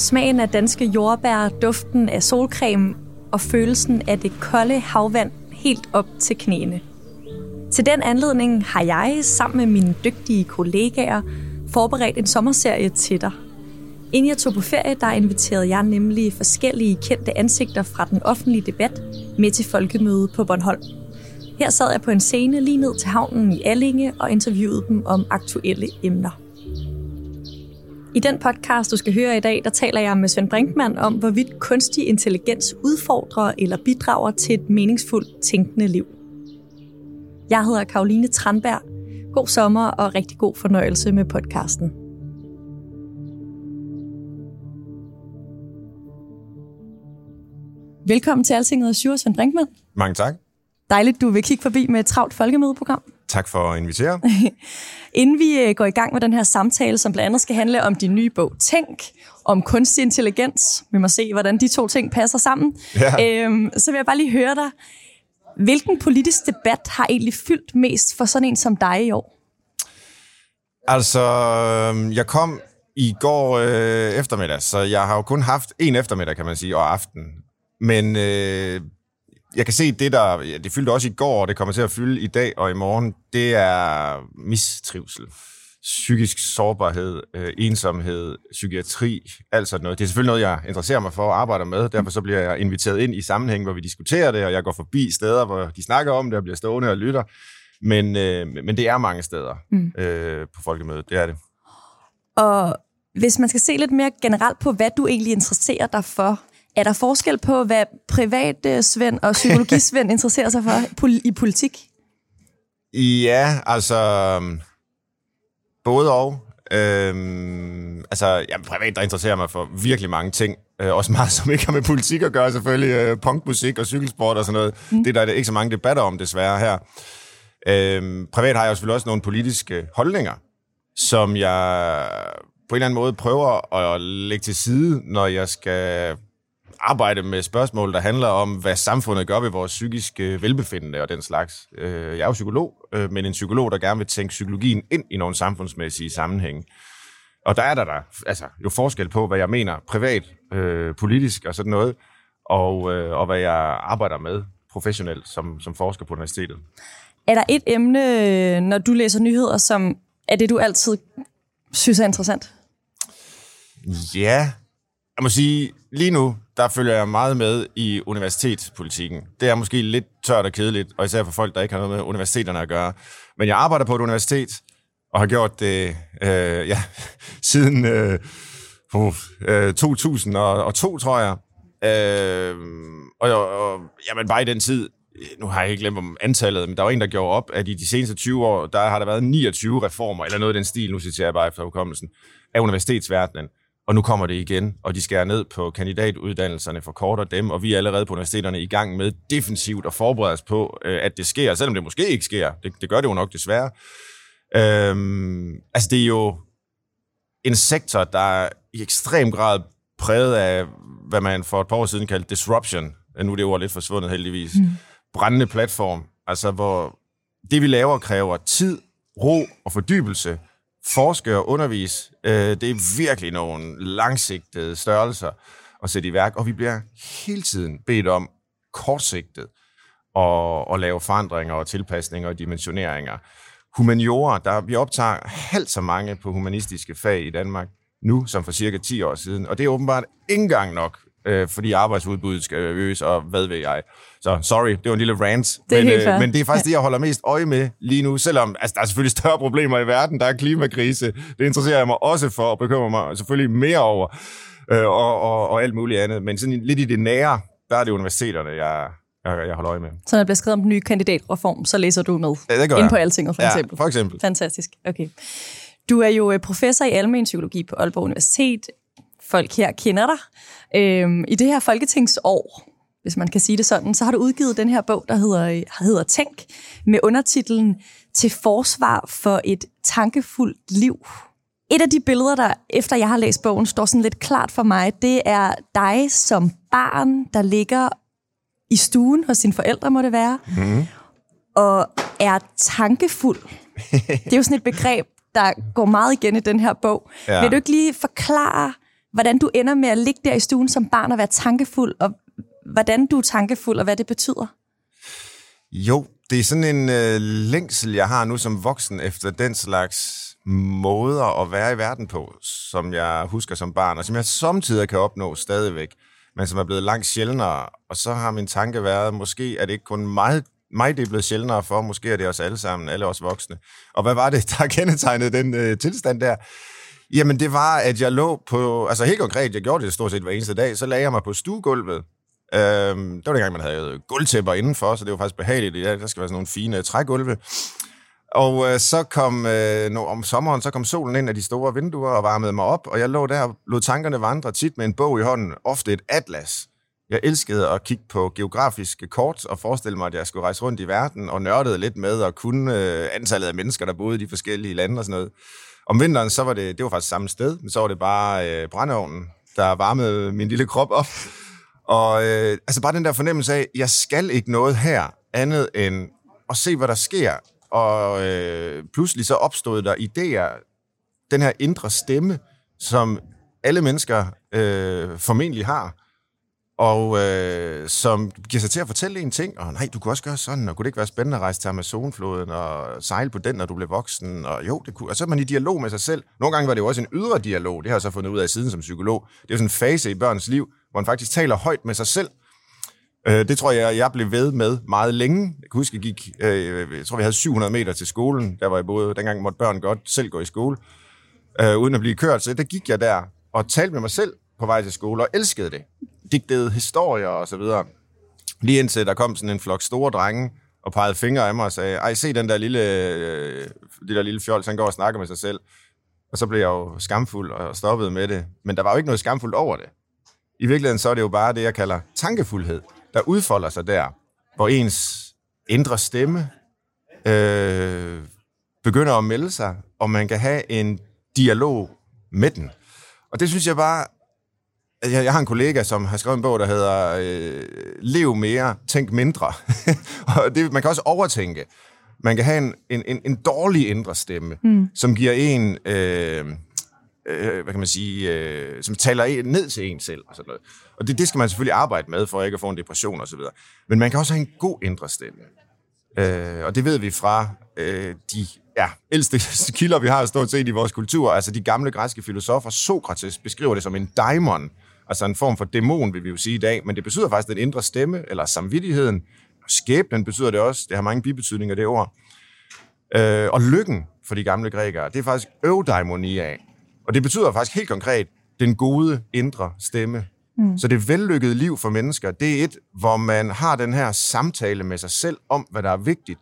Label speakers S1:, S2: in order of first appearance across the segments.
S1: Smagen af danske jordbær, duften af solcreme og følelsen af det kolde havvand helt op til knæene. Til den anledning har jeg sammen med mine dygtige kollegaer forberedt en sommerserie til dig. Inden jeg tog på ferie, der inviterede jeg nemlig forskellige kendte ansigter fra den offentlige debat med til folkemøde på Bornholm. Her sad jeg på en scene lige ned til havnen i Allinge og interviewede dem om aktuelle emner. I den podcast, du skal høre i dag, der taler jeg med Svend Brinkmann om, hvorvidt kunstig intelligens udfordrer eller bidrager til et meningsfuldt tænkende liv. Jeg hedder Karoline Tranberg. God sommer og rigtig god fornøjelse med podcasten. Velkommen til Altinget og Sjur, Svend Brinkmann.
S2: Mange tak.
S1: Dejligt, du vil kigge forbi med et travlt folkemødeprogram.
S2: Tak for at invitere.
S1: Inden vi øh, går i gang med den her samtale, som blandt andet skal handle om din nye bog Tænk, om kunstig intelligens, vi må se, hvordan de to ting passer sammen,
S2: Ja.
S1: øhm, så vil jeg bare lige høre dig, hvilken politisk debat har egentlig fyldt mest for sådan en som dig i år?
S2: Altså, øhm, jeg kom i går øh, eftermiddag, så jeg har jo kun haft en eftermiddag, kan man sige, og aften. Men øh, jeg kan se, det der, ja, det fyldte også i går, og det kommer til at fylde i dag og i morgen, det er mistrivsel, psykisk sårbarhed, øh, ensomhed, psykiatri, alt sådan noget. Det er selvfølgelig noget, jeg interesserer mig for og arbejder med. Derfor så bliver jeg inviteret ind i sammenhæng, hvor vi diskuterer det, og jeg går forbi steder, hvor de snakker om det, og bliver stående og lytter. Men, øh, men det er mange steder mm. øh, på folkemødet, det er det.
S1: Og hvis man skal se lidt mere generelt på, hvad du egentlig interesserer dig for, er der forskel på, hvad privat øh, Svend og psykologisvend interesserer sig for i politik?
S2: Ja, altså... øhm, Både og. Øhm, altså, jeg privat, der interesserer mig for virkelig mange ting. Øh, også meget, som ikke har med politik at gøre, selvfølgelig. Øh, punkmusik og cykelsport og sådan noget. Mm. Det der er der ikke så mange debatter om, desværre, her. Øhm, privat har jeg selvfølgelig også nogle politiske holdninger, som jeg på en eller anden måde prøver at lægge til side, når jeg skal arbejde med spørgsmål, der handler om, hvad samfundet gør ved vores psykiske velbefindende og den slags. Øh, Jeg er jo psykolog, øh, men en psykolog, der gerne vil tænke psykologien ind i nogle samfundsmæssige sammenhænge. Og der er der, der altså, jo forskel på, hvad jeg mener privat, øh, politisk og sådan noget, og, øh, og hvad jeg arbejder med professionelt som, som forsker på universitetet.
S1: Er der et emne, øh, når du læser nyheder, som er det, du altid synes er interessant?
S2: Ja, jeg må sige, lige nu, der følger jeg meget med i universitetspolitikken. Det er måske lidt tørt og kedeligt, og især for folk, der ikke har noget med universiteterne at gøre. Men jeg arbejder på et universitet, og har gjort det øh, ja, siden øh, uh, øh, 2002, tror jeg. Øh, og, og jamen, bare i den tid, nu har jeg ikke glemt om antallet, men der var en, der gjorde op, at i de seneste 20 år, der har der været 29 reformer, eller noget af den stil, nu citerer jeg bare efter hukommelsen, af universitetsverdenen. Og nu kommer det igen, og de skærer ned på kandidatuddannelserne, forkorter dem, og vi er allerede på universiteterne i gang med defensivt at forberede os på, øh, at det sker, selvom det måske ikke sker. Det, det gør det jo nok desværre. Øhm, altså, det er jo en sektor, der er i ekstrem grad præget af, hvad man for et par år siden kaldte disruption. Nu er det ord lidt forsvundet heldigvis. Mm. Brændende platform, altså hvor det vi laver kræver tid, ro og fordybelse, forske og undervise. Øh, det er virkelig nogle langsigtede størrelser at sætte i værk, og vi bliver hele tiden bedt om kortsigtet at, at lave forandringer og tilpasninger og dimensioneringer. Humaniora, der vi optager halvt så mange på humanistiske fag i Danmark nu, som for cirka 10 år siden, og det er åbenbart ikke engang nok, øh, fordi arbejdsudbuddet skal øges, og hvad ved jeg. Så sorry, det var en lille rant,
S1: Det
S2: men,
S1: fair.
S2: men det er faktisk det, jeg holder mest øje med lige nu, selvom altså, der er selvfølgelig større problemer i verden, der er klimakrise, det interesserer jeg mig også for, og bekymrer mig selvfølgelig mere over, øh, og, og, og alt muligt andet, men sådan lidt i det nære, der er det universiteterne, jeg, jeg, jeg holder øje med.
S1: Så når der bliver skrevet om den nye kandidatreform, så læser du med?
S2: Ja, det gør
S1: Ind på Altinget, for
S2: ja,
S1: eksempel?
S2: for eksempel.
S1: Fantastisk. Okay. Du er jo øh, professor i almen psykologi på Aalborg Universitet. Folk her kender dig. Øhm, I det her folketingsår, hvis man kan sige det sådan, så har du udgivet den her bog, der hedder, hedder Tænk, med undertitlen Til forsvar for et tankefuldt liv. Et af de billeder, der efter jeg har læst bogen, står sådan lidt klart for mig, det er dig som barn, der ligger i stuen hos sine forældre, må det være, mm. og er tankefuld. Det er jo sådan et begreb, der går meget igen i den her bog.
S2: Ja.
S1: Vil du ikke lige forklare, hvordan du ender med at ligge der i stuen som barn og være tankefuld, og hvordan du er tankefuld, og hvad det betyder?
S2: Jo, det er sådan en øh, længsel, jeg har nu som voksen efter den slags måder at være i verden på, som jeg husker som barn, og som jeg samtidig kan opnå stadigvæk, men som er blevet langt sjældnere. Og så har min tanke været, måske er det ikke kun mig, mig det er blevet sjældnere for, måske er det os alle sammen, alle os voksne. Og hvad var det, der kendetegnede den øh, tilstand der? Jamen, det var, at jeg lå på... Altså helt konkret, jeg gjorde det stort set hver eneste dag, så lagde jeg mig på stuegulvet. Øhm, det var dengang, man havde gulvtæpper indenfor, så det var faktisk behageligt. Ja, der skal være sådan nogle fine trægulve. Og øh, så kom, øh, no, om sommeren, så kom solen ind af de store vinduer og varmede mig op, og jeg lå der og lod tankerne vandre tit med en bog i hånden, ofte et atlas. Jeg elskede at kigge på geografiske kort og forestille mig, at jeg skulle rejse rundt i verden og nørdede lidt med at kunne øh, antallet af mennesker, der boede i de forskellige lande og sådan noget. Om vinteren, så var det, det var faktisk samme sted, men så var det bare øh, brændeovnen, der varmede min lille krop op. Og øh, altså bare den der fornemmelse af, jeg skal ikke noget her andet end at se, hvad der sker. Og øh, pludselig så opstod der idéer, den her indre stemme, som alle mennesker øh, formentlig har, og øh, som giver sig til at fortælle en ting, og nej, du kunne også gøre sådan, og kunne det ikke være spændende at rejse til Amazonfloden og sejle på den, når du blev voksen, og jo, det kunne, og så er man i dialog med sig selv. Nogle gange var det jo også en ydre dialog, det har jeg så fundet ud af siden som psykolog. Det er jo sådan en fase i børns liv, hvor man faktisk taler højt med sig selv. Øh, det tror jeg, jeg blev ved med meget længe. Jeg kan huske, jeg gik, øh, jeg tror, vi havde 700 meter til skolen, der var jeg både, Dengang måtte børn godt selv gå i skole, øh, uden at blive kørt. Så der gik jeg der og talte med mig selv på vej til skole, og elskede det. Digtede historier og så videre. Lige indtil der kom sådan en flok store drenge, og pegede fingre af mig og sagde, ej, se den der lille, øh, det der lille fjols, han går og snakker med sig selv. Og så blev jeg jo skamfuld og stoppede med det. Men der var jo ikke noget skamfuldt over det. I virkeligheden så er det jo bare det, jeg kalder tankefuldhed, der udfolder sig der, hvor ens indre stemme øh, begynder at melde sig, og man kan have en dialog med den. Og det synes jeg bare... Jeg, jeg har en kollega, som har skrevet en bog, der hedder øh, Lev mere, tænk mindre. og det, man kan også overtænke. Man kan have en, en, en, en dårlig indre stemme, mm. som giver en... Øh, øh, hvad kan man sige, øh, som taler en- ned til en selv og sådan noget. Og det, det skal man selvfølgelig arbejde med, for ikke at få en depression og så videre. Men man kan også have en god indre stemme. Øh, og det ved vi fra øh, de ja, ældste kilder, vi har stort set i vores kultur. Altså de gamle græske filosofer. Sokrates beskriver det som en daimon, altså en form for dæmon, vil vi jo sige i dag. Men det betyder faktisk den indre stemme, eller samvittigheden. Skæbnen betyder det også. Det har mange bibetydninger, det ord. Øh, og lykken for de gamle grækere, det er faktisk eudaimonia. Og det betyder faktisk helt konkret, den gode indre stemme. Mm. Så det vellykkede liv for mennesker, det er et, hvor man har den her samtale med sig selv om, hvad der er vigtigt,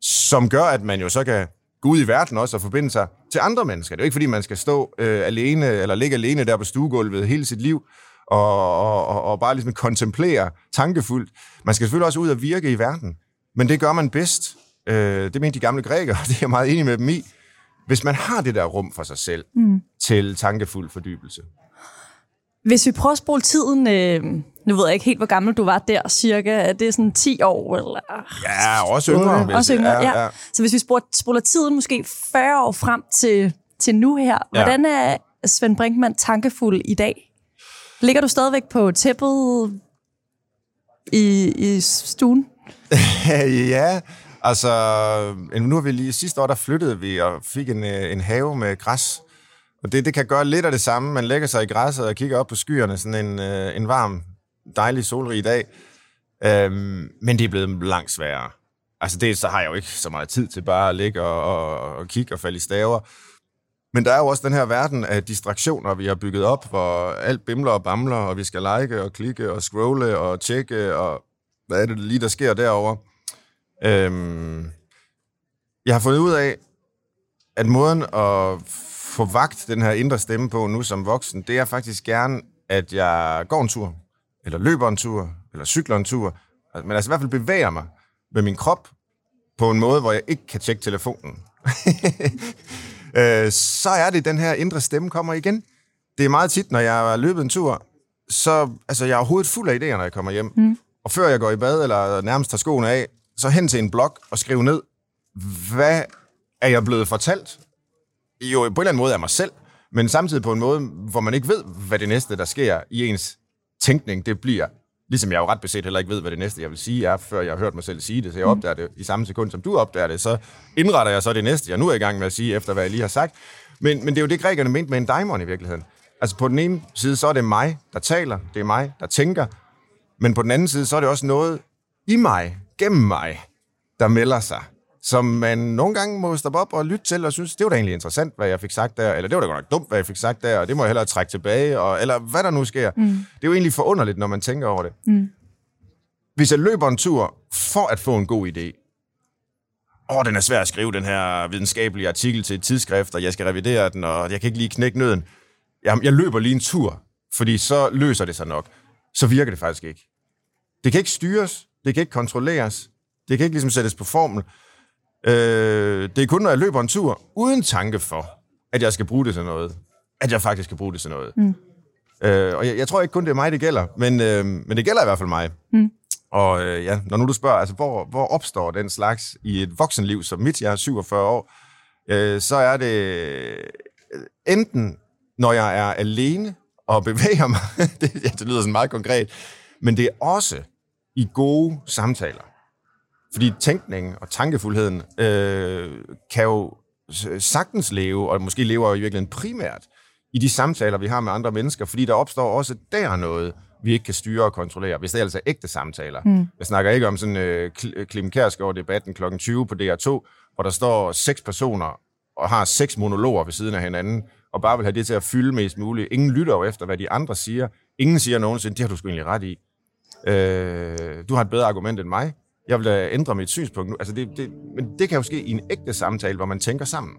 S2: som gør, at man jo så kan gå ud i verden også og forbinde sig til andre mennesker. Det er jo ikke, fordi man skal stå øh, alene, eller ligge alene der på stuegulvet hele sit liv, og, og, og, bare ligesom kontemplere tankefuldt. Man skal selvfølgelig også ud og virke i verden, men det gør man bedst. Øh, det mente de gamle grækere, og det er jeg meget enig med dem i. Hvis man har det der rum for sig selv mm. til tankefuld fordybelse.
S1: Hvis vi prøver at spole tiden, øh, nu ved jeg ikke helt, hvor gammel du var der, cirka, er det sådan 10 år? Eller?
S2: Ja, også yngre. jeg
S1: Også yngre, ja, ja. Så hvis vi spoler tiden måske 40 år frem til, til nu her,
S2: Ja.
S1: hvordan er Svend Brinkmann tankefuld i dag? Ligger du stadigvæk på tæppet i, i stuen?
S2: ja, altså, øh, nu har vi lige, sidste år der flyttede vi og fik en, øh, en have med græs. Og det, det kan gøre lidt af det samme. Man lægger sig i græsset og kigger op på skyerne sådan en, øh, en varm, dejlig solrig dag. Øhm, men det er blevet langt sværere. Altså det, så har jeg jo ikke så meget tid til bare at ligge og, og, og kigge og falde i staver. Men der er jo også den her verden af distraktioner, vi har bygget op, hvor alt bimler og bamler, og vi skal like og klikke og scrolle og tjekke. Og hvad er det lige, der sker derovre? Øhm, jeg har fundet ud af, at måden at få vagt den her indre stemme på nu som voksen, det er faktisk gerne, at jeg går en tur, eller løber en tur, eller cykler en tur, altså, men altså i hvert fald bevæger mig med min krop på en måde, hvor jeg ikke kan tjekke telefonen. øh, så er det, den her indre stemme kommer igen. Det er meget tit, når jeg har løbet en tur, så altså, jeg er overhovedet fuld af idéer, når jeg kommer hjem. Mm. Og før jeg går i bad, eller nærmest tager skoene af, så hen til en blog og skrive ned, hvad er jeg blevet fortalt? Jo, på en eller anden måde af mig selv, men samtidig på en måde, hvor man ikke ved, hvad det næste, der sker i ens tænkning, det bliver. Ligesom jeg jo ret beset heller ikke ved, hvad det næste, jeg vil sige er, før jeg har hørt mig selv sige det, så jeg mm. opdager det i samme sekund, som du opdager det, så indretter jeg så det næste, jeg nu er i gang med at sige, efter hvad jeg lige har sagt. Men, men det er jo det, grækerne mente med en daimon i virkeligheden. Altså på den ene side, så er det mig, der taler, det er mig, der tænker, men på den anden side, så er det også noget i mig, gennem mig, der melder sig, som man nogle gange må stoppe op og lytte til, og synes, det var da egentlig interessant, hvad jeg fik sagt der, eller det var da godt nok dumt, hvad jeg fik sagt der, og det må jeg hellere trække tilbage, og, eller hvad der nu sker. Mm. Det er jo egentlig forunderligt, når man tænker over det. Mm. Hvis jeg løber en tur for at få en god idé, åh, den er svær at skrive, den her videnskabelige artikel til et tidsskrift, og jeg skal revidere den, og jeg kan ikke lige knække nøden. Jeg, jeg løber lige en tur, fordi så løser det sig nok. Så virker det faktisk ikke. Det kan ikke styres, det kan ikke kontrolleres, det kan ikke ligesom sættes på formel. Øh, det er kun, når jeg løber en tur, uden tanke for, at jeg skal bruge det til noget, at jeg faktisk skal bruge det til noget. Mm. Øh, og jeg, jeg tror ikke kun, det er mig, det gælder, men, øh, men det gælder i hvert fald mig. Mm. Og øh, ja, når nu du spørger, altså, hvor, hvor opstår den slags i et voksenliv som mit, jeg er 47 år, øh, så er det øh, enten, når jeg er alene og bevæger mig, det, ja, det lyder sådan meget konkret, men det er også i gode samtaler. Fordi tænkningen og tankefuldheden øh, kan jo sagtens leve, og måske lever jo i virkeligheden primært, i de samtaler, vi har med andre mennesker, fordi der opstår også der noget, vi ikke kan styre og kontrollere, hvis det altså er ægte samtaler. Mm. Jeg snakker ikke om sådan øh, Klim Kærsgaard-debatten kl. 20 på DR2, hvor der står seks personer og har seks monologer ved siden af hinanden, og bare vil have det til at fylde mest muligt. Ingen lytter jo efter, hvad de andre siger. Ingen siger nogensinde, det har du sgu egentlig ret i. Øh, du har et bedre argument end mig. Jeg vil da ændre mit synspunkt nu. Altså det, det, men det kan jo ske i en ægte samtale, hvor man tænker sammen.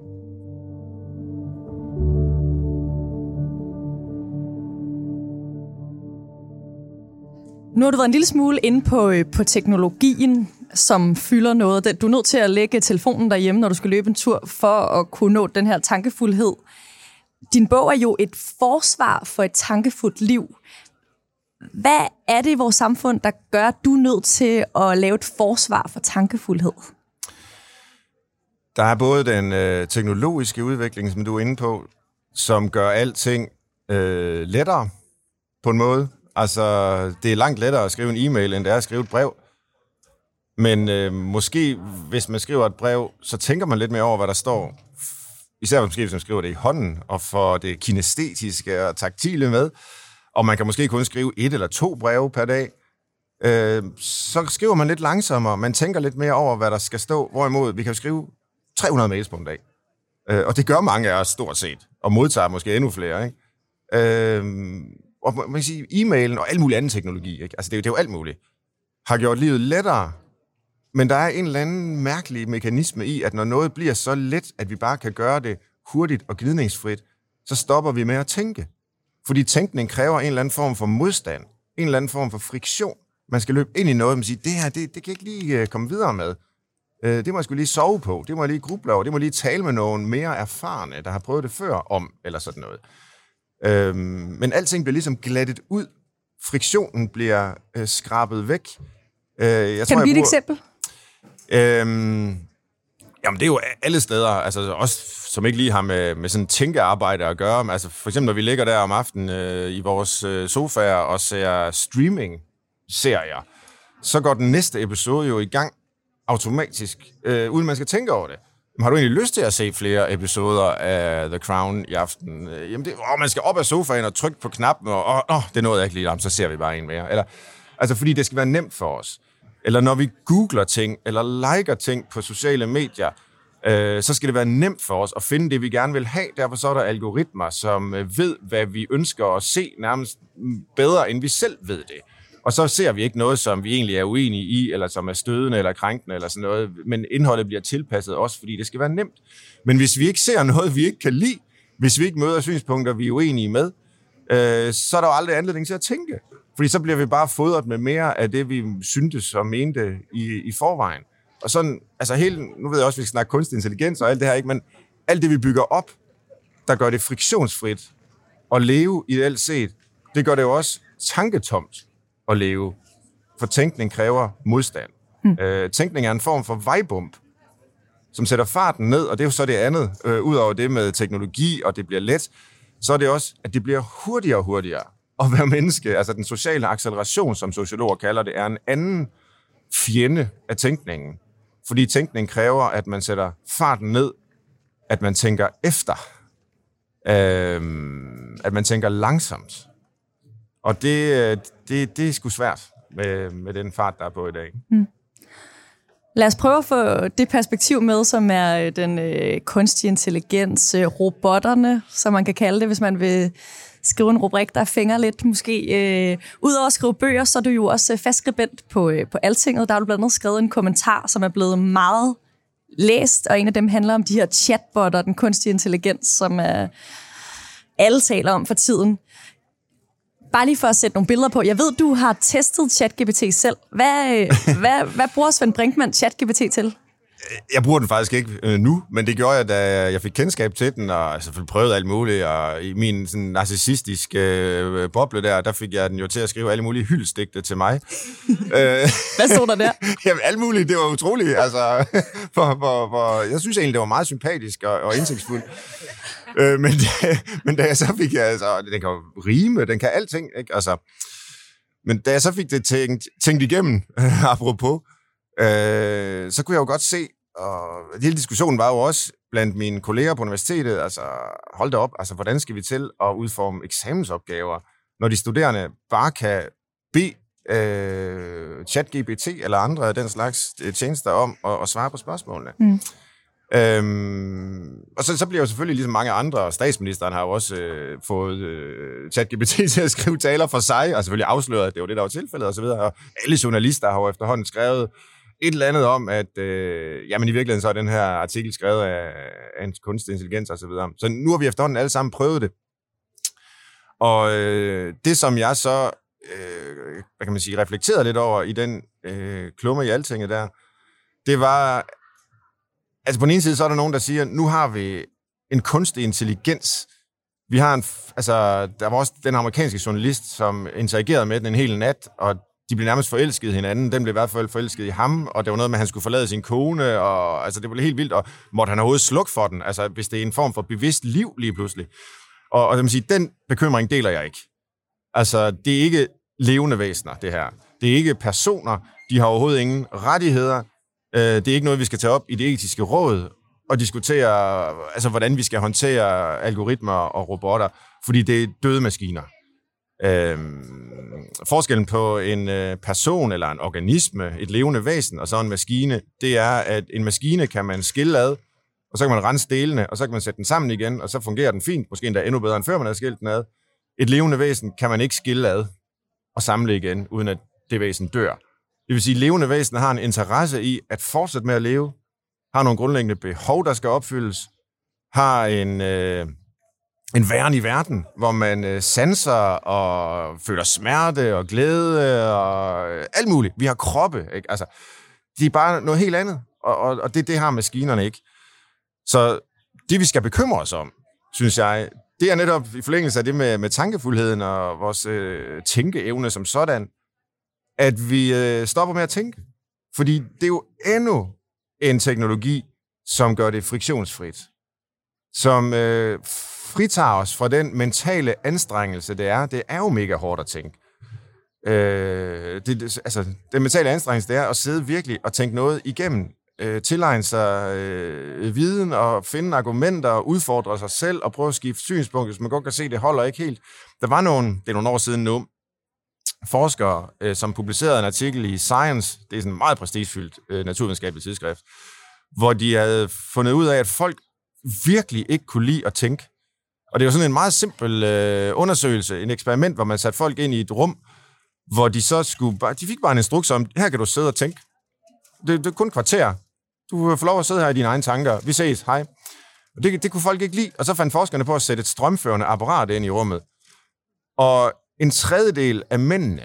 S1: Nu har du været en lille smule inde på, øh, på teknologien, som fylder noget. Du er nødt til at lægge telefonen derhjemme, når du skal løbe en tur, for at kunne nå den her tankefuldhed. Din bog er jo et forsvar for et tankefuldt liv. Hvad er det i vores samfund, der gør, at du er nødt til at lave et forsvar for tankefuldhed?
S2: Der er både den øh, teknologiske udvikling, som du er inde på, som gør alting øh, lettere på en måde. Altså, det er langt lettere at skrive en e-mail, end det er at skrive et brev. Men øh, måske, hvis man skriver et brev, så tænker man lidt mere over, hvad der står. Især måske, hvis man skriver det i hånden, og får det kinestetiske og taktile med. Og man kan måske kun skrive et eller to breve per dag. Øh, så skriver man lidt langsommere. Man tænker lidt mere over, hvad der skal stå. Hvorimod, vi kan skrive 300 mails på en dag. Øh, og det gør mange af os stort set. Og modtager måske endnu flere, ikke? Øh, og man kan sige, e-mailen og al mulig anden teknologi, ikke? altså det er, jo, det er jo alt muligt, har gjort livet lettere. Men der er en eller anden mærkelig mekanisme i, at når noget bliver så let, at vi bare kan gøre det hurtigt og gnidningsfrit, så stopper vi med at tænke. Fordi tænkning kræver en eller anden form for modstand, en eller anden form for friktion. Man skal løbe ind i noget, og sige, det her, det, det kan jeg ikke lige uh, komme videre med. Uh, det må jeg skulle lige sove på, det må jeg lige gruble over, det må jeg lige tale med nogen mere erfarne, der har prøvet det før om, eller sådan noget. Øhm, men alting bliver ligesom glattet ud. Friktionen bliver øh, skrabet væk.
S1: Øh, jeg kan tror, du give et eksempel?
S2: Øhm, jamen, det er jo alle steder, altså også som ikke lige har med, med sådan tænkearbejde at gøre. Altså for eksempel, når vi ligger der om aftenen øh, i vores øh, sofaer og ser streaming-serier, så går den næste episode jo i gang automatisk, øh, uden man skal tænke over det har du egentlig lyst til at se flere episoder af The Crown i aften? Øh, jamen, det, åh, man skal op af sofaen og trykke på knappen, og åh, det nåede jeg ikke lige, Jamen, så ser vi bare en mere. Eller, altså, fordi det skal være nemt for os. Eller når vi googler ting, eller liker ting på sociale medier, øh, så skal det være nemt for os at finde det, vi gerne vil have. Derfor så er der algoritmer, som øh, ved, hvad vi ønsker at se nærmest mm, bedre, end vi selv ved det. Og så ser vi ikke noget, som vi egentlig er uenige i, eller som er stødende eller krænkende eller sådan noget, men indholdet bliver tilpasset også, fordi det skal være nemt. Men hvis vi ikke ser noget, vi ikke kan lide, hvis vi ikke møder synspunkter, vi er uenige med, øh, så er der jo aldrig anledning til at tænke. Fordi så bliver vi bare fodret med mere af det, vi syntes og mente i, i forvejen. Og sådan, altså hele, nu ved jeg også, at vi skal snakke kunstig intelligens og alt det her, ikke? men alt det, vi bygger op, der gør det friktionsfrit at leve ideelt set, det gør det jo også tanketomt at leve. For tænkning kræver modstand. Hmm. Øh, tænkning er en form for vejbump, som sætter farten ned, og det er jo så det andet, øh, ud over det med teknologi, og det bliver let, så er det også, at det bliver hurtigere og hurtigere at være menneske. Altså den sociale acceleration, som sociologer kalder det, er en anden fjende af tænkningen. Fordi tænkningen kræver, at man sætter farten ned, at man tænker efter, øhm, at man tænker langsomt. Og det, øh, det, det er sgu svært med, med den fart, der er på i dag. Mm.
S1: Lad os prøve at få det perspektiv med, som er øh, den øh, kunstige intelligens, øh, robotterne, som man kan kalde det, hvis man vil skrive en rubrik, der fænger lidt måske. Øh, Udover at skrive bøger, så er du jo også øh, fastskribent på, øh, på Altinget. Der har du blandt andet skrevet en kommentar, som er blevet meget læst, og en af dem handler om de her chatbotter, den kunstige intelligens, som er, alle taler om for tiden. Bare lige for at sætte nogle billeder på. Jeg ved, du har testet ChatGPT selv. Hvad, øh, hvad, hvad bruger Svend Brinkmann ChatGPT til?
S2: Jeg bruger den faktisk ikke øh, nu, men det gjorde jeg, da jeg fik kendskab til den, og selvfølgelig prøvede alt muligt, og i min sådan, narcissistiske øh, boble der, der fik jeg den jo til at skrive alle mulige hyldestigte til mig.
S1: Hvad stod der der?
S2: Jamen, alt muligt, det var utroligt, altså, for, for, for, jeg synes egentlig, det var meget sympatisk og, og indsigtsfuldt. øh, men, men da jeg så fik, jeg, altså, den kan rime, den kan alting, ikke? Altså, men da jeg så fik det tænkt, tænkt igennem, apropos, øh, så kunne jeg jo godt se, og hele diskussionen var jo også blandt mine kolleger på universitetet, altså hold da op, altså hvordan skal vi til at udforme eksamensopgaver, når de studerende bare kan bede øh, ChatGPT eller andre af den slags øh, tjenester om at, at svare på spørgsmålene. Mm. Øhm, og så, så bliver jo selvfølgelig ligesom mange andre, statsministeren har jo også øh, fået øh, ChatGPT til at skrive taler for sig, og selvfølgelig afsløret, at det var det, der var tilfældet osv., og, og alle journalister har jo efterhånden skrevet et eller andet om, at øh, jamen i virkeligheden så er den her artikel skrevet af, af en kunstig intelligens osv. Så, videre. så nu har vi efterhånden alle sammen prøvet det. Og øh, det, som jeg så øh, hvad kan man sige, reflekterede lidt over i den øh, klumme i altinget der, det var, altså på den ene side, så er der nogen, der siger, nu har vi en kunstig intelligens. Vi har en, altså, der var også den amerikanske journalist, som interagerede med den en hel nat, og de blev nærmest forelsket i hinanden. Den blev i hvert fald forelsket i ham, og det var noget med, at han skulle forlade sin kone, og altså, det var helt vildt, og måtte han overhovedet slukke for den, altså hvis det er en form for bevidst liv lige pludselig. Og, og sige, den bekymring deler jeg ikke. Altså, det er ikke levende væsener, det her. Det er ikke personer, de har overhovedet ingen rettigheder, øh, det er ikke noget, vi skal tage op i det etiske råd og diskutere, altså, hvordan vi skal håndtere algoritmer og robotter, fordi det er døde maskiner. Øh, forskellen på en øh, person eller en organisme, et levende væsen, og så en maskine, det er, at en maskine kan man skille ad, og så kan man rense delene, og så kan man sætte den sammen igen, og så fungerer den fint, måske endda endnu bedre, end før man havde skilt den ad. Et levende væsen kan man ikke skille ad og samle igen, uden at det væsen dør. Det vil sige, at levende væsener har en interesse i at fortsætte med at leve, har nogle grundlæggende behov, der skal opfyldes, har en, øh, en væren i verden, hvor man øh, sanser og føler smerte og glæde og øh, alt muligt. Vi har kroppe, ikke? Altså, de er bare noget helt andet, og, og, og det, det har maskinerne ikke. Så det, vi skal bekymre os om, synes jeg, det er netop i forlængelse af det med, med tankefuldheden og vores øh, tænkeevne som sådan, at vi øh, stopper med at tænke. Fordi det er jo endnu en teknologi, som gør det friktionsfrit. Som øh, fritager os fra den mentale anstrengelse, det er. Det er jo mega hårdt at tænke. Øh, det, altså, den mentale anstrengelse, det er at sidde virkelig og tænke noget igennem. Øh, tilegne sig øh, viden og finde argumenter og udfordre sig selv og prøve at skifte synspunkt, hvis man godt kan se, det holder ikke helt. Der var nogle, det er nogle år siden nu, forskere, øh, som publicerede en artikel i Science, det er sådan en meget prestigefyldt øh, naturvidenskabeligt tidsskrift, hvor de havde fundet ud af, at folk virkelig ikke kunne lide at tænke. Og det var sådan en meget simpel øh, undersøgelse, en eksperiment, hvor man satte folk ind i et rum, hvor de så skulle, bare, de fik bare en instruks om, her kan du sidde og tænke. Det, det er kun kvarter. Du får lov at sidde her i dine egne tanker. Vi ses, hej. Og det, det kunne folk ikke lide, og så fandt forskerne på at sætte et strømførende apparat ind i rummet. Og en tredjedel af mændene,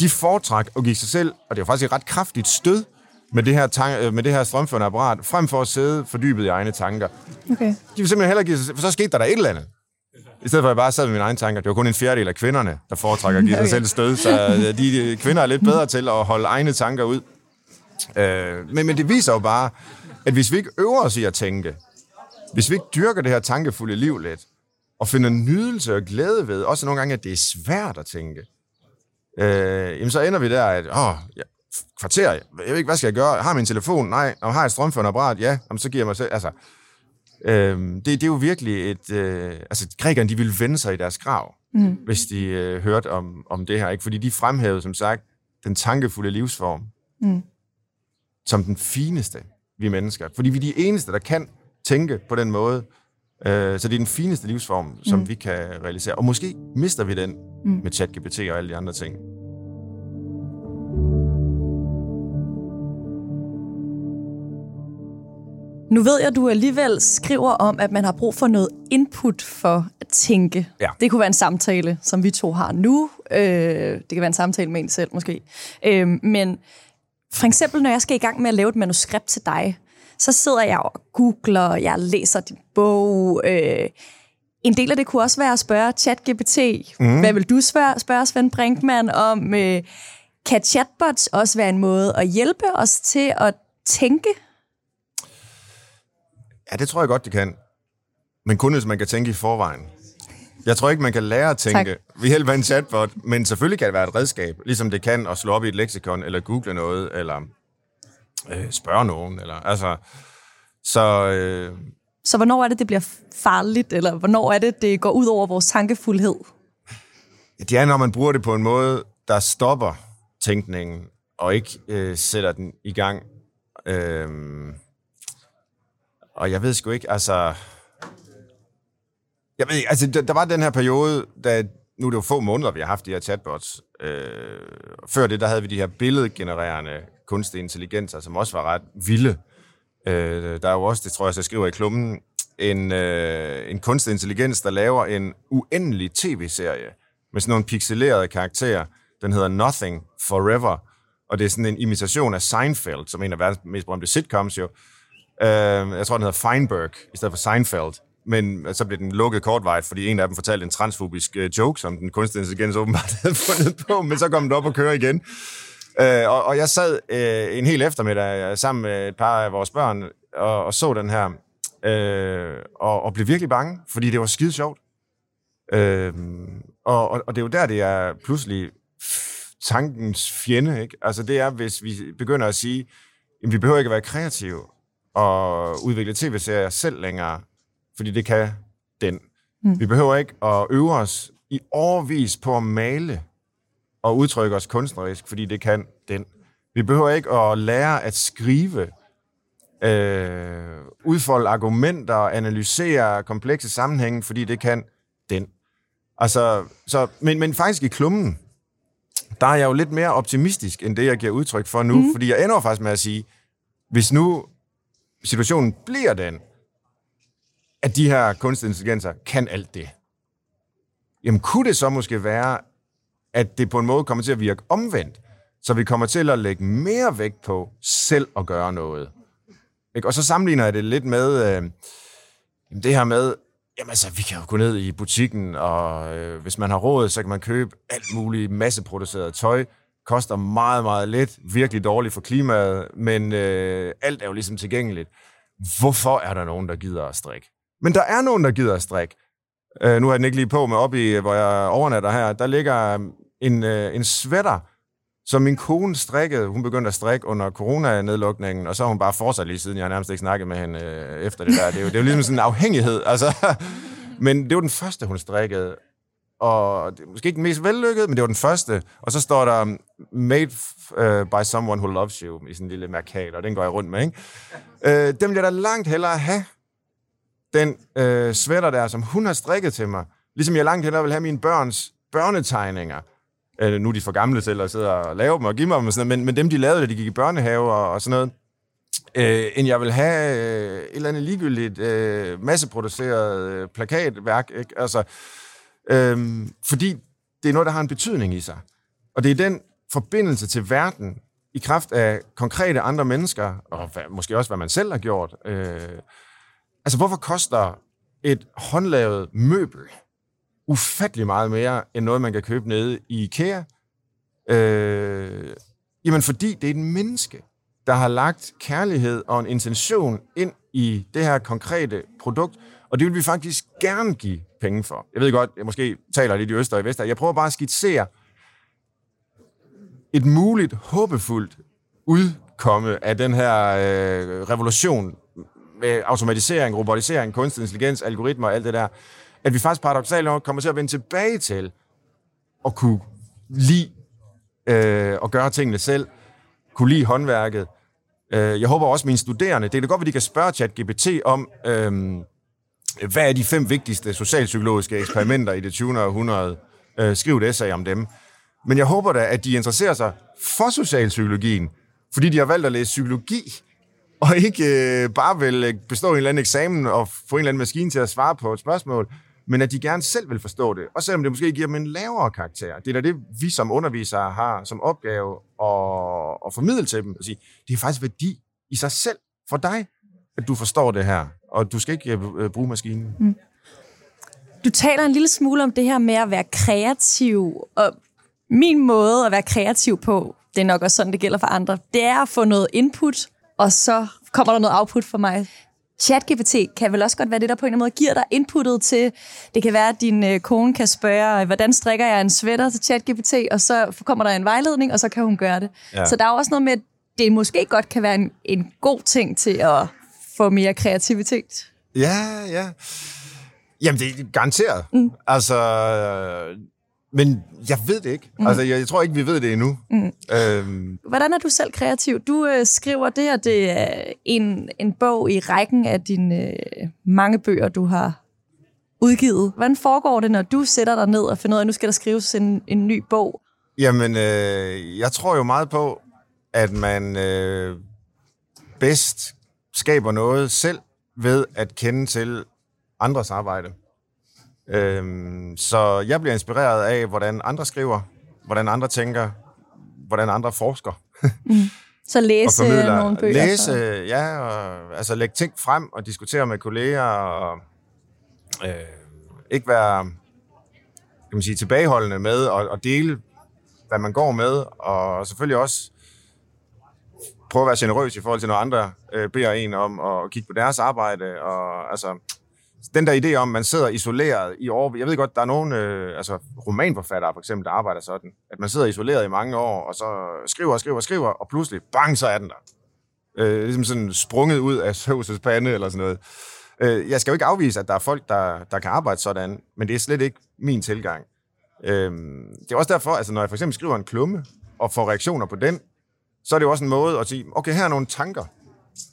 S2: de foretrak og gik sig selv, og det var faktisk et ret kraftigt stød, med det her, tank, øh, med det her strømførende apparat, frem for at sidde fordybet i egne tanker.
S1: Okay.
S2: De vil simpelthen hellere give sig for så skete der der et eller andet. I stedet for at jeg bare sad med mine egne tanker. Det var kun en fjerdedel af kvinderne, der foretrækker at give sig selv stød, så øh, de, de kvinder er lidt bedre til at holde egne tanker ud. Øh, men, men det viser jo bare, at hvis vi ikke øver os i at tænke, hvis vi ikke dyrker det her tankefulde liv lidt, og finder nydelse og glæde ved, også nogle gange, at det er svært at tænke, øh, jamen så ender vi der, at åh, kvarter, jeg ved ikke, hvad skal jeg gøre? Har min telefon? Nej. Og har jeg strømførende apparat? Ja. Jamen, så giver jeg mig selv... Altså, øh, det, det er jo virkelig et... Øh, altså, grækerne, de ville vende sig i deres grav, mm. hvis de øh, hørte om, om det her. Ikke? Fordi de fremhævede, som sagt, den tankefulde livsform mm. som den fineste, vi mennesker. Fordi vi er de eneste, der kan tænke på den måde. Øh, så det er den fineste livsform, som mm. vi kan realisere. Og måske mister vi den mm. med ChatGPT og alle de andre ting.
S1: Nu ved jeg, at du alligevel skriver om, at man har brug for noget input for at tænke.
S2: Ja.
S1: Det kunne være en samtale, som vi to har nu. Øh, det kan være en samtale med en selv, måske. Øh, men for eksempel, når jeg skal i gang med at lave et manuskript til dig, så sidder jeg og googler, jeg læser din bog. Øh, en del af det kunne også være at spørge ChatGPT. Mm. Hvad vil du spørge, spørge Svend Brinkmann om? Øh, kan chatbots også være en måde at hjælpe os til at tænke
S2: Ja, det tror jeg godt, det kan. Men kun hvis man kan tænke i forvejen. Jeg tror ikke, man kan lære at tænke tak. ved hjælp af en chatbot, men selvfølgelig kan det være et redskab, ligesom det kan at slå op i et leksikon, eller google noget, eller øh, spørge nogen. Eller, altså, så, øh,
S1: så hvornår er det, det bliver farligt, eller hvornår er det, det går ud over vores tankefuldhed?
S2: Ja, det er, når man bruger det på en måde, der stopper tænkningen, og ikke øh, sætter den i gang. Øh, og jeg ved sgu ikke, altså... Jeg ved ikke, altså, der, der var den her periode, da nu er det jo få måneder, vi har haft de her chatbots. Øh, før det, der havde vi de her billedgenererende kunstig intelligenser, som også var ret vilde. Øh, der er jo også, det tror jeg, jeg skriver i klummen, en, øh, en kunstig intelligens, der laver en uendelig tv-serie med sådan nogle pixelerede karakterer. Den hedder Nothing Forever, og det er sådan en imitation af Seinfeld, som er en af verdens mest berømte sitcoms jo. Øh, jeg tror, den hedder Feinberg, i stedet for Seinfeld. Men øh, så blev den lukket kortvejt, fordi en af dem fortalte en transfobisk øh, joke, som den kunstige intelligens åbenbart havde fundet på, men så kom den op og køre igen. Øh, og, og jeg sad øh, en hel eftermiddag øh, sammen med et par af vores børn og, og så den her, øh, og, og blev virkelig bange, fordi det var skide sjovt. Øh, og, og, og det er jo der, det er pludselig tankens fjende. Ikke? Altså det er, hvis vi begynder at sige, jamen, vi behøver ikke at være kreative at udvikle tv-serier selv længere, fordi det kan den. Mm. Vi behøver ikke at øve os i overvis på at male og udtrykke os kunstnerisk, fordi det kan den. Vi behøver ikke at lære at skrive, øh, udfolde argumenter, analysere komplekse sammenhænge, fordi det kan den. Altså, så, men, men faktisk i klummen, der er jeg jo lidt mere optimistisk, end det, jeg giver udtryk for nu, mm. fordi jeg ender faktisk med at sige, hvis nu situationen bliver den, at de her kunstige intelligenser kan alt det. Jamen kunne det så måske være, at det på en måde kommer til at virke omvendt, så vi kommer til at lægge mere vægt på selv at gøre noget. Ikke? Og så sammenligner jeg det lidt med øh, det her med, jamen altså, vi kan jo gå ned i butikken, og øh, hvis man har råd, så kan man købe alt muligt masseproduceret tøj, koster meget, meget lidt, virkelig dårligt for klimaet, men øh, alt er jo ligesom tilgængeligt. Hvorfor er der nogen, der gider at strikke? Men der er nogen, der gider at strikke. Øh, nu har jeg den ikke lige på, men oppe i, hvor jeg overnatter her, der ligger øh, en, øh, en sweater, som min kone strikkede. Hun begyndte at strikke under coronanedlukningen, og så har hun bare fortsat lige siden. Jeg har nærmest ikke snakket med hende øh, efter det der. Det er, jo, det er jo ligesom sådan en afhængighed. Altså, men det var den første, hun strikkede og det er måske ikke den mest vellykkede, men det var den første. Og så står der, made uh, by someone who loves you, i sådan en lille markat, og den går jeg rundt med, ikke? Uh, dem vil jeg da langt hellere have, den uh, sweater der, som hun har strikket til mig. Ligesom jeg langt hellere vil have mine børns børnetegninger. Uh, nu er de for gamle til at sidde og lave dem og give mig dem, og sådan noget, men, men dem, de lavede, da de gik i børnehave og, og sådan noget, øh, end jeg vil have øh, et eller andet ligegyldigt øh, masseproduceret øh, plakatværk. Ikke? Altså, øh, fordi det er noget, der har en betydning i sig. Og det er den forbindelse til verden, i kraft af konkrete andre mennesker, og måske også, hvad man selv har gjort. Øh, altså, hvorfor koster et håndlavet møbel ufattelig meget mere, end noget, man kan købe nede i IKEA? Øh, jamen, fordi det er et menneske, der har lagt kærlighed og en intention ind i det her konkrete produkt, og det vil vi faktisk gerne give penge for. Jeg ved godt, jeg måske taler lidt i øst og i vest. Jeg prøver bare at skitsere et muligt, håbefuldt udkomme af den her øh, revolution med automatisering, robotisering, kunstig intelligens, algoritmer og alt det der, at vi faktisk paradoxalt nok kommer til at vende tilbage til at kunne lide øh, og gøre tingene selv, kunne lide håndværket. Øh, jeg håber også, at mine studerende, det er godt, at de kan spørge ChatGPT om, øh, hvad er de fem vigtigste socialpsykologiske eksperimenter i det 20. århundrede? Øh, skriv et essay om dem. Men jeg håber da, at de interesserer sig for socialpsykologien, fordi de har valgt at læse psykologi, og ikke øh, bare vil øh, bestå en eller anden eksamen og få en eller anden maskine til at svare på et spørgsmål, men at de gerne selv vil forstå det, og selvom det måske giver dem en lavere karakter. Det er da det, vi som undervisere har som opgave at, at formidle til dem, og sige, det er faktisk værdi i sig selv for dig, at du forstår det her, og du skal ikke øh, bruge maskinen. Mm.
S1: Du taler en lille smule om det her med at være kreativ, og min måde at være kreativ på, det er nok også sådan, det gælder for andre, det er at få noget input, og så kommer der noget output for mig. ChatGPT kan vel også godt være det, der på en eller anden måde giver dig inputtet til, det kan være, at din øh, kone kan spørge, hvordan strikker jeg en sweater til ChatGPT, og så kommer der en vejledning, og så kan hun gøre det. Ja. Så der er også noget med, at det måske godt kan være en, en god ting til at få mere kreativitet.
S2: Ja, ja. Jamen, det er garanteret. Mm. Altså, men jeg ved det ikke. Mm. Altså, jeg, jeg tror ikke, vi ved det endnu. Mm.
S1: Øhm. Hvordan er du selv kreativ? Du øh, skriver det her, det er en, en bog i rækken af dine øh, mange bøger, du har udgivet. Hvordan foregår det, når du sætter dig ned og finder ud af, at nu skal der skrives en, en ny bog?
S2: Jamen, øh, jeg tror jo meget på, at man øh, bedst skaber noget selv ved at kende til andres arbejde. Øhm, så jeg bliver inspireret af, hvordan andre skriver, hvordan andre tænker, hvordan andre forsker.
S1: mm. Så læse nogle bøger?
S2: Læse, så. ja, og, altså lægge ting frem og diskutere med kolleger, og øh, ikke være kan man sige, tilbageholdende med at, at dele, hvad man går med, og selvfølgelig også prøve at være generøs i forhold til, når andre øh, beder en om at kigge på deres arbejde, og altså den der idé om, at man sidder isoleret i år. Jeg ved godt, der er nogle øh, altså romanforfattere for eksempel, der arbejder sådan, at man sidder isoleret i mange år, og så skriver og skriver og skriver, og pludselig, bang, så er den der. Øh, ligesom sådan sprunget ud af Søvses pande eller sådan noget. Øh, jeg skal jo ikke afvise, at der er folk, der, der kan arbejde sådan, men det er slet ikke min tilgang. Øh, det er også derfor, altså når jeg for eksempel skriver en klumme, og får reaktioner på den, så er det jo også en måde at sige, okay, her er nogle tanker,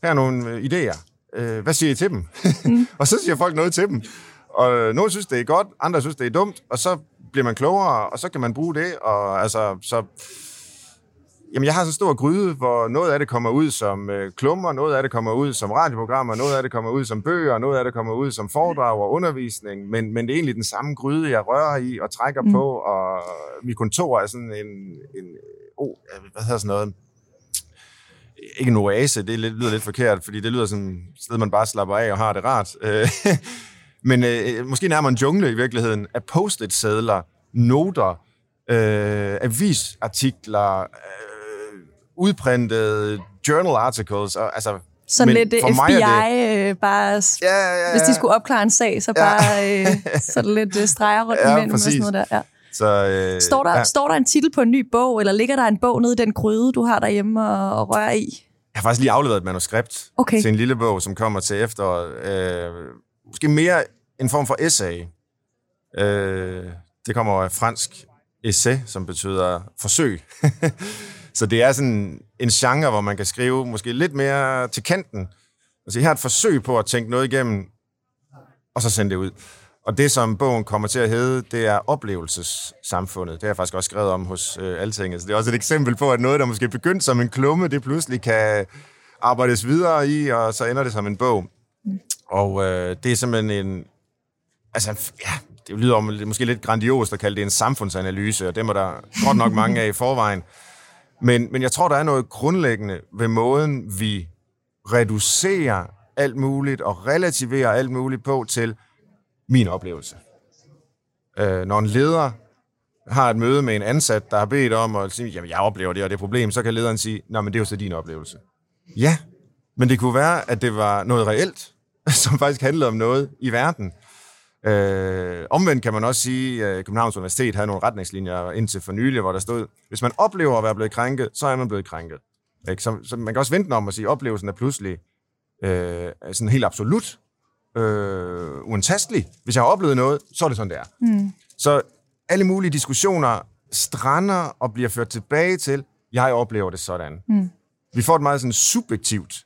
S2: her er nogle øh, idéer, øh, hvad siger I til dem? Mm. og så siger folk noget til dem. Og nogle synes, det er godt, andre synes, det er dumt, og så bliver man klogere, og så kan man bruge det. Og altså, så... Jamen, jeg har så stor gryde, hvor noget af det kommer ud som øh, klummer, noget af det kommer ud som radioprogrammer, noget af det kommer ud som bøger, noget af det kommer ud som foredrag og undervisning, men, men det er egentlig den samme gryde, jeg rører i og trækker mm. på, og mit kontor er sådan en, en oh, hvad hedder sådan noget, ikke en oase, det lyder lidt forkert, fordi det lyder som et sted, man bare slapper af og har det rart. Øh, men øh, måske nærmere en jungle i virkeligheden af post-it-sædler, noter, øh, avisartikler, øh, udprintede journal articles, og, altså
S1: sådan lidt for FBI, det, øh, bare, ja, ja, ja. hvis de skulle opklare en sag, så bare ja. øh, sådan lidt øh, streger rundt ja, imellem og sådan noget der. Ja. Så, øh, står, der, ja. står der en titel på en ny bog, eller ligger der en bog nede i den gryde, du har derhjemme og, og rører i?
S2: Jeg har faktisk lige afleveret et manuskript okay. til en lille bog, som kommer til efter. Øh, måske mere en form for essay. Øh, det kommer af fransk essay, som betyder forsøg. så det er sådan en genre, hvor man kan skrive måske lidt mere til kanten. Altså, jeg har et forsøg på at tænke noget igennem, og så sende det ud. Og det, som bogen kommer til at hedde, det er oplevelsessamfundet. Det har jeg faktisk også skrevet om hos øh, Altinget. Så det er også et eksempel på, at noget, der måske begyndte som en klumme, det pludselig kan arbejdes videre i, og så ender det som en bog. Og øh, det er simpelthen en... Altså, ja, det lyder om, måske lidt grandiost at kalde det en samfundsanalyse, og det må der godt nok mange af i forvejen. Men, men jeg tror, der er noget grundlæggende ved måden, vi reducerer alt muligt og relativerer alt muligt på til min oplevelse. Øh, når en leder har et møde med en ansat, der har bedt om at sige, jamen jeg oplever det og det problem, så kan lederen sige, nej, men det er jo så din oplevelse. Ja, men det kunne være, at det var noget reelt, som faktisk handlede om noget i verden. Øh, omvendt kan man også sige, at Københavns Universitet havde nogle retningslinjer indtil for nylig, hvor der stod, hvis man oplever at være blevet krænket, så er man blevet krænket. Ikke? Så, så man kan også vente om at sige, at oplevelsen er pludselig øh, sådan helt absolut øh, uantastelig. Hvis jeg har oplevet noget, så er det sådan, det er. Mm. Så alle mulige diskussioner strander og bliver ført tilbage til, jeg oplever det sådan. Mm. Vi får et meget sådan subjektivt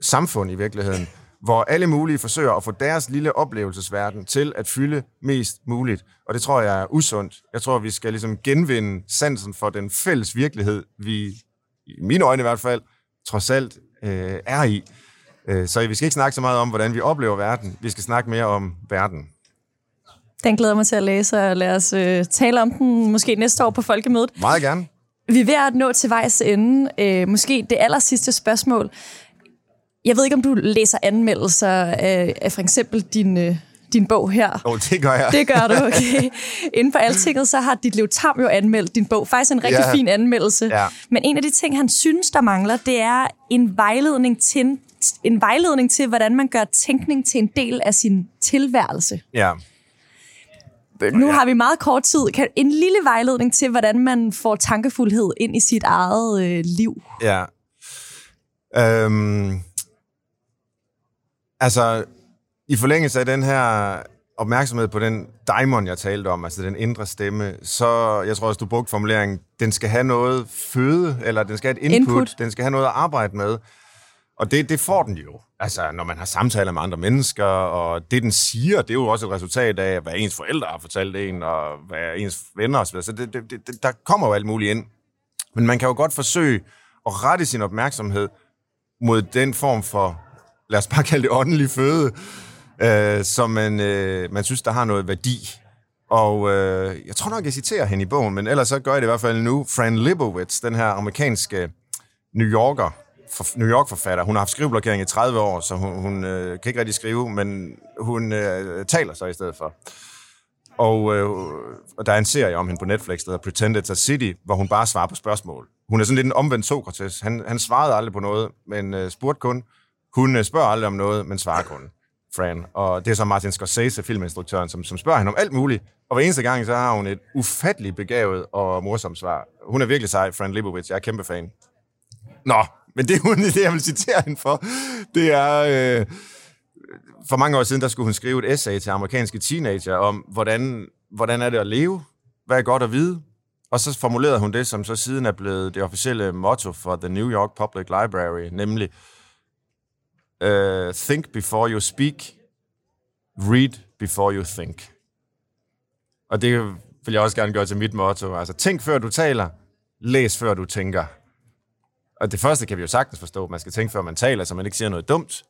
S2: samfund i virkeligheden, hvor alle mulige forsøger at få deres lille oplevelsesverden til at fylde mest muligt. Og det tror jeg er usundt. Jeg tror, vi skal ligesom genvinde sansen for den fælles virkelighed, vi, i mine øjne i hvert fald, trods alt øh, er i. Øh, så vi skal ikke snakke så meget om, hvordan vi oplever verden. Vi skal snakke mere om verden.
S1: Den glæder mig til at læse, og lad os øh, tale om den måske næste år på Folkemødet.
S2: Meget gerne.
S1: Vi er ved at nå til vejs ende. Øh, måske det aller sidste spørgsmål. Jeg ved ikke, om du læser anmeldelser af, af for eksempel din, øh, din bog her.
S2: Åh, oh, det gør jeg.
S1: Det gør du, okay. Inden for Altinget, så har dit Tam jo anmeldt din bog. Faktisk en rigtig yeah. fin anmeldelse.
S2: Ja.
S1: Men en af de ting, han synes, der mangler, det er en vejledning til, en vejledning til, hvordan man gør tænkning til en del af sin tilværelse.
S2: Ja.
S1: Nu har vi meget kort tid. Kan en lille vejledning til, hvordan man får tankefuldhed ind i sit eget øh, liv?
S2: Ja. Øhm, altså, i forlængelse af den her opmærksomhed på den daimon, jeg talte om, altså den indre stemme, så jeg tror også, du brugte formuleringen, den skal have noget føde, eller den skal have et input, input. den skal have noget at arbejde med. Og det, det får den jo. Altså, når man har samtaler med andre mennesker, og det, den siger, det er jo også et resultat af, hvad ens forældre har fortalt en, og hvad ens venner osv. Så det, det, det, der kommer jo alt muligt ind. Men man kan jo godt forsøge at rette sin opmærksomhed mod den form for, lad os bare kalde det åndelig føde, øh, som man, øh, man synes, der har noget værdi. Og øh, jeg tror nok, jeg citerer hende i bogen, men ellers så gør jeg det i hvert fald nu. Fran Lebowitz, den her amerikanske New Yorker, New York-forfatter. Hun har haft skriveblokering i 30 år, så hun, hun øh, kan ikke rigtig skrive, men hun øh, taler så i stedet for. Og, øh, og der er en serie om hende på Netflix, der hedder Pretend It's a City, hvor hun bare svarer på spørgsmål. Hun er sådan lidt en omvendt Sokrates. Han, han svarede aldrig på noget, men øh, spurgte kun. Hun øh, spørger aldrig om noget, men svarer kun. Fran. Og det er så Martin Scorsese, filminstruktøren, som, som spørger hende om alt muligt. Og hver eneste gang, så har hun et ufatteligt begavet og morsomt svar. Hun er virkelig sej, Fran Lebowitz. Jeg er kæmpe fan. Nå, men det, hun, det jeg vil citere hende for, det er... Øh, for mange år siden, der skulle hun skrive et essay til amerikanske teenager om, hvordan, hvordan er det at leve? Hvad er godt at vide? Og så formulerede hun det, som så siden er blevet det officielle motto for The New York Public Library, nemlig uh, Think before you speak, read before you think. Og det vil jeg også gerne gøre til mit motto. Altså, tænk før du taler, læs før du tænker. Og det første kan vi jo sagtens forstå. Man skal tænke, før man taler, så man ikke siger noget dumt.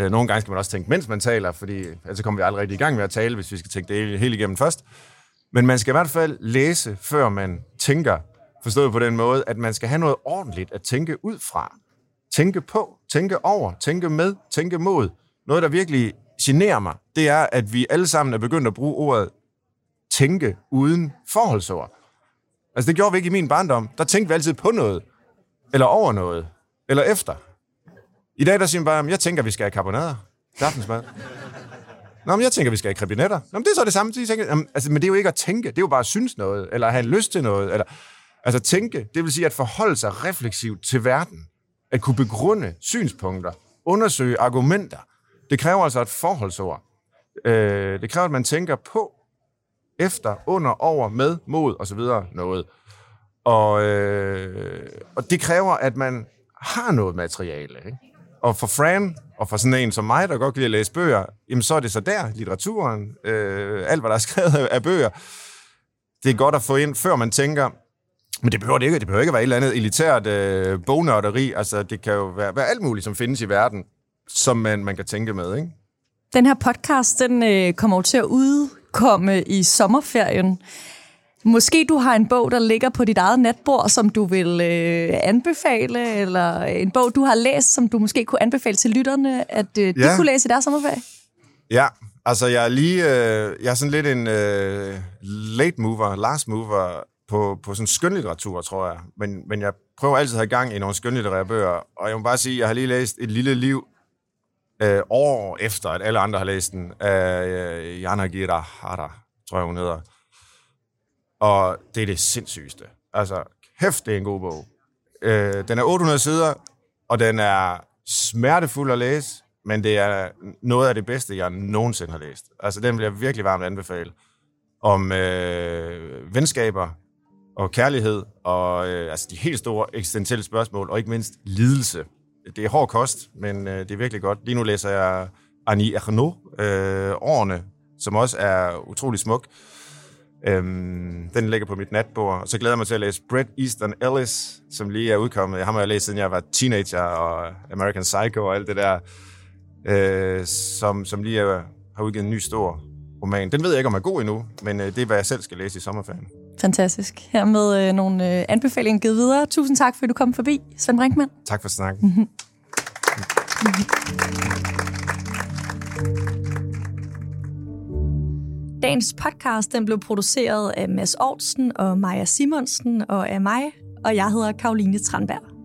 S2: Øh, nogle gange skal man også tænke, mens man taler, fordi altså kommer vi aldrig rigtig i gang med at tale, hvis vi skal tænke det hele igennem først. Men man skal i hvert fald læse, før man tænker. Forstået på den måde, at man skal have noget ordentligt at tænke ud fra. Tænke på, tænke over, tænke med, tænke mod. Noget, der virkelig generer mig, det er, at vi alle sammen er begyndt at bruge ordet tænke uden forholdsord. Altså, det gjorde vi ikke i min barndom. Der tænkte vi altid på noget eller over noget, eller efter. I dag der siger man bare, jeg tænker, vi skal have karbonader til aftensmad. Nå, men jeg tænker, vi skal have krebinetter. Nå, men det er så det samme. De tænker, jamen, altså, men det er jo ikke at tænke, det er jo bare at synes noget, eller have lyst til noget. Eller, altså tænke, det vil sige at forholde sig refleksivt til verden. At kunne begrunde synspunkter, undersøge argumenter. Det kræver altså et forholdsord. Øh, det kræver, at man tænker på, efter, under, over, med, mod osv. noget. Og, øh, og det kræver, at man har noget materiale. Ikke? Og for Fran, og for sådan en som mig, der godt kan lide at læse bøger, jamen så er det så der, litteraturen, øh, alt hvad der er skrevet af bøger, det er godt at få ind, før man tænker, men det behøver det ikke, det behøver ikke at være et eller andet elitært øh, bognørderi, altså det kan jo være, være alt muligt, som findes i verden, som man, man kan tænke med, ikke?
S1: Den her podcast, den øh, kommer jo til at udkomme i sommerferien. Måske du har en bog, der ligger på dit eget natbord, som du vil øh, anbefale, eller en bog, du har læst, som du måske kunne anbefale til lytterne, at øh, de
S2: Ja.
S1: kunne læse i deres sommerferie.
S2: Ja, altså jeg er lige, øh, jeg er sådan lidt en øh, late mover, last mover på, på sådan skønlitteratur, tror jeg. Men, men jeg prøver altid at have gang i nogle skønlitterære bøger, og jeg må bare sige, jeg har lige læst Et lille liv øh, år efter, at alle andre har læst den, af øh, Jana Gira Hara, tror jeg hun hedder. Og det er det sindssygeste. Altså, kæft, det er en god bog. Øh, den er 800 sider, og den er smertefuld at læse, men det er noget af det bedste, jeg nogensinde har læst. Altså, den vil jeg virkelig varmt anbefale. Om øh, venskaber og kærlighed, og øh, altså de helt store eksistentielle spørgsmål, og ikke mindst lidelse. Det er hård kost, men øh, det er virkelig godt. Lige nu læser jeg Annie Ernaux, øh, Årene, som også er utrolig smuk. Øhm, den ligger på mit natbord. Og så glæder jeg mig til at læse Bret Easton Ellis, som lige er udkommet. Ham har jeg læst, siden jeg var teenager, og American Psycho og alt det der, øh, som, som lige er, har udgivet en ny stor roman. Den ved jeg ikke, om er god endnu, men øh, det er, hvad jeg selv skal læse i sommerferien.
S1: Fantastisk. Her med øh, nogle øh, anbefalinger givet videre. Tusind tak, fordi du kom forbi, Svend Brinkmann.
S2: Tak for snakken.
S1: Dagens podcast den blev produceret af Mads Aarhusen og Maja Simonsen og af mig, og jeg hedder Karoline Tranberg.